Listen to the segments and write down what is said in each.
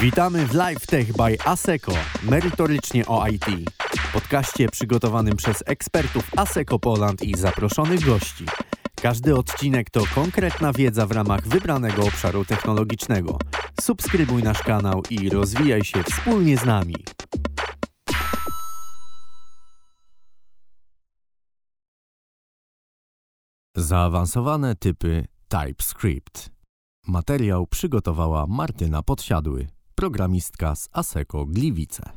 Witamy w Live Tech by ASECO, merytorycznie o IT. Podkaście przygotowanym przez ekspertów ASECO Poland i zaproszonych gości. Każdy odcinek to konkretna wiedza w ramach wybranego obszaru technologicznego. Subskrybuj nasz kanał i rozwijaj się wspólnie z nami. Zaawansowane typy TypeScript. Materiał przygotowała Martyna Podsiadły, programistka z ASECO Gliwice.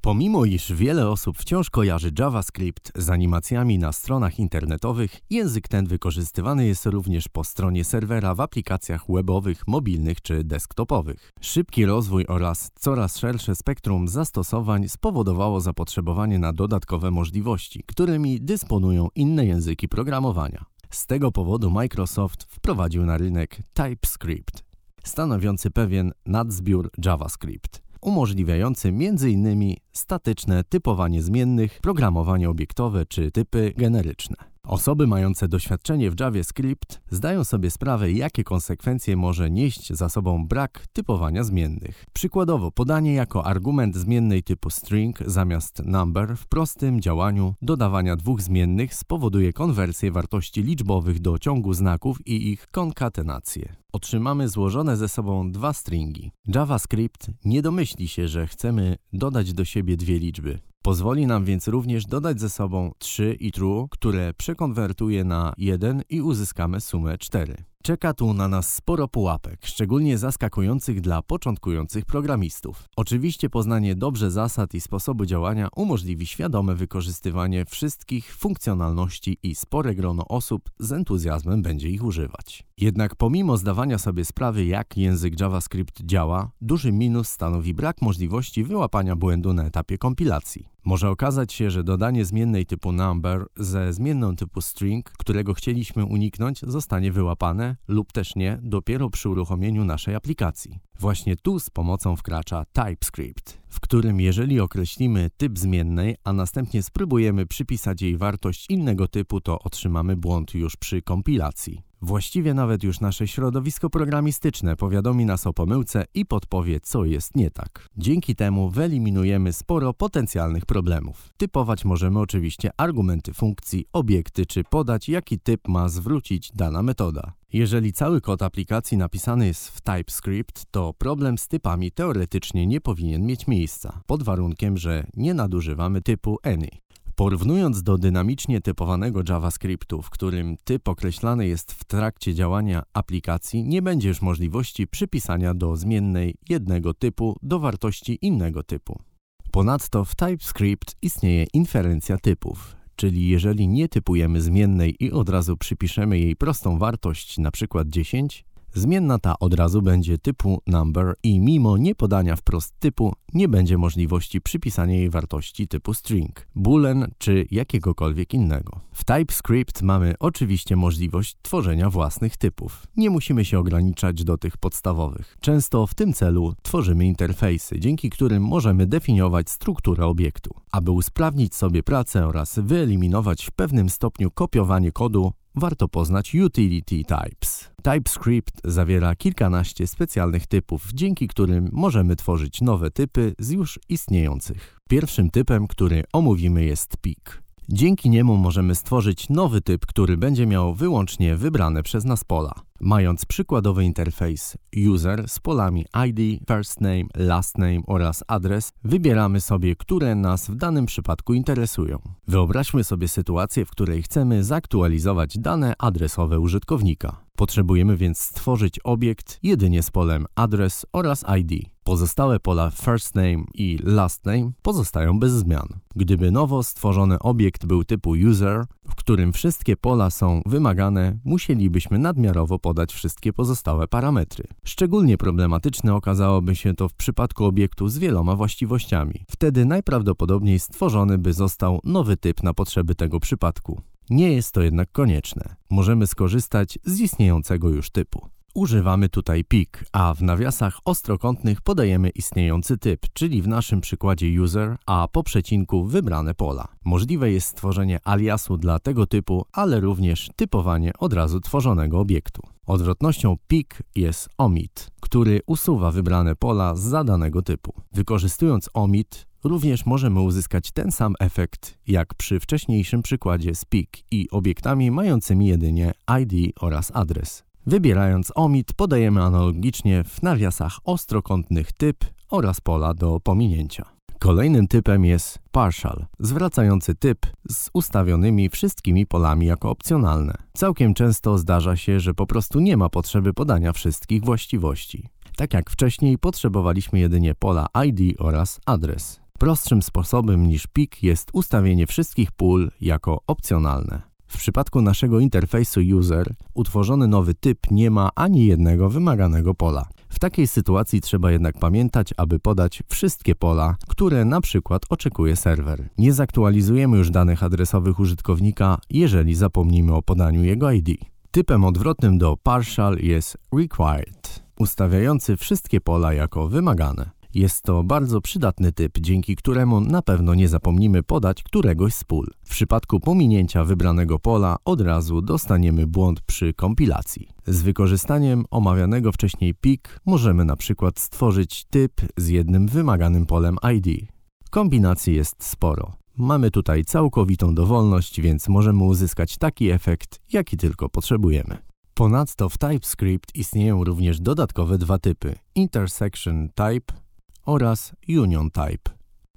Pomimo iż wiele osób wciąż kojarzy JavaScript z animacjami na stronach internetowych, język ten wykorzystywany jest również po stronie serwera w aplikacjach webowych, mobilnych czy desktopowych. Szybki rozwój oraz coraz szersze spektrum zastosowań spowodowało zapotrzebowanie na dodatkowe możliwości, którymi dysponują inne języki programowania. Z tego powodu Microsoft wprowadził na rynek TypeScript, stanowiący pewien nadzbiór JavaScript umożliwiający m.in. statyczne typowanie zmiennych, programowanie obiektowe czy typy generyczne. Osoby mające doświadczenie w JavaScript zdają sobie sprawę, jakie konsekwencje może nieść za sobą brak typowania zmiennych. Przykładowo, podanie jako argument zmiennej typu string zamiast number w prostym działaniu dodawania dwóch zmiennych spowoduje konwersję wartości liczbowych do ciągu znaków i ich konkatenację. Otrzymamy złożone ze sobą dwa stringi. JavaScript nie domyśli się, że chcemy dodać do siebie dwie liczby. Pozwoli nam więc również dodać ze sobą 3 i true, które przekonwertuje na 1 i uzyskamy sumę 4. Czeka tu na nas sporo pułapek, szczególnie zaskakujących dla początkujących programistów. Oczywiście poznanie dobrze zasad i sposobu działania umożliwi świadome wykorzystywanie wszystkich funkcjonalności i spore grono osób z entuzjazmem będzie ich używać. Jednak pomimo zdawania sobie sprawy, jak język JavaScript działa, duży minus stanowi brak możliwości wyłapania błędu na etapie kompilacji. Może okazać się, że dodanie zmiennej typu number ze zmienną typu string, którego chcieliśmy uniknąć, zostanie wyłapane lub też nie dopiero przy uruchomieniu naszej aplikacji. Właśnie tu z pomocą wkracza TypeScript, w którym jeżeli określimy typ zmiennej, a następnie spróbujemy przypisać jej wartość innego typu, to otrzymamy błąd już przy kompilacji. Właściwie nawet już nasze środowisko programistyczne powiadomi nas o pomyłce i podpowie, co jest nie tak. Dzięki temu wyeliminujemy sporo potencjalnych problemów. Typować możemy oczywiście argumenty funkcji, obiekty czy podać, jaki typ ma zwrócić dana metoda. Jeżeli cały kod aplikacji napisany jest w TypeScript, to problem z typami teoretycznie nie powinien mieć miejsca, pod warunkiem, że nie nadużywamy typu any. Porównując do dynamicznie typowanego JavaScriptu, w którym typ określany jest w trakcie działania aplikacji, nie będzie już możliwości przypisania do zmiennej jednego typu do wartości innego typu. Ponadto w TypeScript istnieje inferencja typów, czyli jeżeli nie typujemy zmiennej i od razu przypiszemy jej prostą wartość, np. 10, Zmienna ta od razu będzie typu number i mimo niepodania wprost typu nie będzie możliwości przypisania jej wartości typu string, boolean czy jakiegokolwiek innego. W TypeScript mamy oczywiście możliwość tworzenia własnych typów. Nie musimy się ograniczać do tych podstawowych. Często w tym celu tworzymy interfejsy, dzięki którym możemy definiować strukturę obiektu. Aby usprawnić sobie pracę oraz wyeliminować w pewnym stopniu kopiowanie kodu, warto poznać utility types. TypeScript zawiera kilkanaście specjalnych typów, dzięki którym możemy tworzyć nowe typy z już istniejących. Pierwszym typem, który omówimy jest pik. Dzięki niemu możemy stworzyć nowy typ, który będzie miał wyłącznie wybrane przez nas pola. Mając przykładowy interfejs user z polami ID, first name, last name oraz adres, wybieramy sobie, które nas w danym przypadku interesują. Wyobraźmy sobie sytuację, w której chcemy zaktualizować dane adresowe użytkownika. Potrzebujemy więc stworzyć obiekt jedynie z polem adres oraz ID. Pozostałe pola first name i last name pozostają bez zmian. Gdyby nowo stworzony obiekt był typu user, w którym wszystkie pola są wymagane, musielibyśmy nadmiarowo podać wszystkie pozostałe parametry. Szczególnie problematyczne okazałoby się to w przypadku obiektu z wieloma właściwościami. Wtedy najprawdopodobniej stworzony by został nowy typ na potrzeby tego przypadku. Nie jest to jednak konieczne. Możemy skorzystać z istniejącego już typu. Używamy tutaj pik, a w nawiasach ostrokątnych podajemy istniejący typ, czyli w naszym przykładzie user, a po przecinku wybrane pola. Możliwe jest stworzenie aliasu dla tego typu, ale również typowanie od razu tworzonego obiektu. Odwrotnością PIK jest omit, który usuwa wybrane pola z zadanego typu. Wykorzystując omit, również możemy uzyskać ten sam efekt jak przy wcześniejszym przykładzie z PIK i obiektami mającymi jedynie ID oraz adres. Wybierając omit podajemy analogicznie w nawiasach ostrokątnych typ oraz pola do pominięcia. Kolejnym typem jest partial, zwracający typ z ustawionymi wszystkimi polami jako opcjonalne. Całkiem często zdarza się, że po prostu nie ma potrzeby podania wszystkich właściwości. Tak jak wcześniej potrzebowaliśmy jedynie pola ID oraz adres. Prostszym sposobem niż PIK jest ustawienie wszystkich pól jako opcjonalne. W przypadku naszego interfejsu user utworzony nowy typ nie ma ani jednego wymaganego pola. W takiej sytuacji trzeba jednak pamiętać, aby podać wszystkie pola, które na przykład oczekuje serwer. Nie zaktualizujemy już danych adresowych użytkownika, jeżeli zapomnimy o podaniu jego ID. Typem odwrotnym do partial jest required, ustawiający wszystkie pola jako wymagane. Jest to bardzo przydatny typ, dzięki któremu na pewno nie zapomnimy podać któregoś z pól. W przypadku pominięcia wybranego pola od razu dostaniemy błąd przy kompilacji. Z wykorzystaniem omawianego wcześniej PIK możemy na przykład stworzyć typ z jednym wymaganym polem ID. Kombinacji jest sporo. Mamy tutaj całkowitą dowolność, więc możemy uzyskać taki efekt, jaki tylko potrzebujemy. Ponadto w TypeScript istnieją również dodatkowe dwa typy: intersection type oraz union type,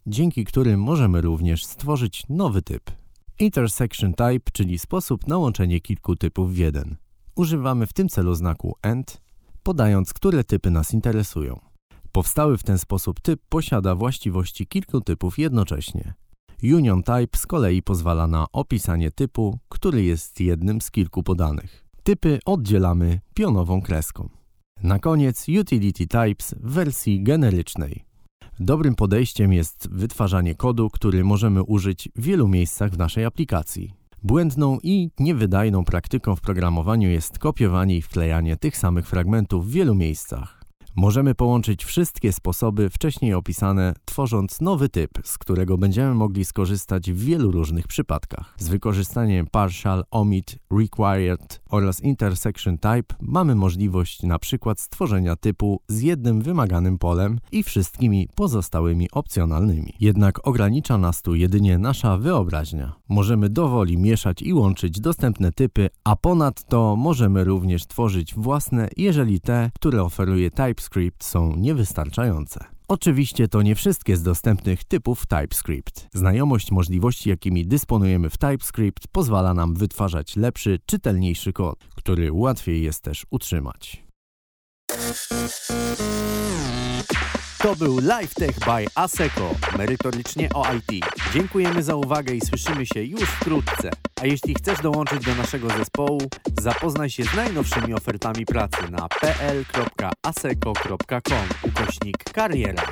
dzięki którym możemy również stworzyć nowy typ. Intersection type, czyli sposób na łączenie kilku typów w jeden. Używamy w tym celu znaku AND, podając, które typy nas interesują. Powstały w ten sposób typ posiada właściwości kilku typów jednocześnie. Union type z kolei pozwala na opisanie typu, który jest jednym z kilku podanych. Typy oddzielamy pionową kreską. Na koniec utility types w wersji generycznej. Dobrym podejściem jest wytwarzanie kodu, który możemy użyć w wielu miejscach w naszej aplikacji. Błędną i niewydajną praktyką w programowaniu jest kopiowanie i wklejanie tych samych fragmentów w wielu miejscach. Możemy połączyć wszystkie sposoby wcześniej opisane, tworząc nowy typ, z którego będziemy mogli skorzystać w wielu różnych przypadkach. Z wykorzystaniem partial, omit, required oraz intersection type mamy możliwość na przykład stworzenia typu z jednym wymaganym polem i wszystkimi pozostałymi opcjonalnymi. Jednak ogranicza nas tu jedynie nasza wyobraźnia. Możemy dowoli mieszać i łączyć dostępne typy, a ponadto możemy również tworzyć własne, jeżeli te, które oferuje TypeScript Są niewystarczające. Oczywiście to nie wszystkie z dostępnych typów TypeScript. Znajomość możliwości, jakimi dysponujemy w TypeScript, pozwala nam wytwarzać lepszy, czytelniejszy kod, który łatwiej jest też utrzymać. To był LiveTech by ASECO, merytorycznie o IT. Dziękujemy za uwagę i słyszymy się już wkrótce. A jeśli chcesz dołączyć do naszego zespołu, zapoznaj się z najnowszymi ofertami pracy na pl.aseco.com ukośnik kariera.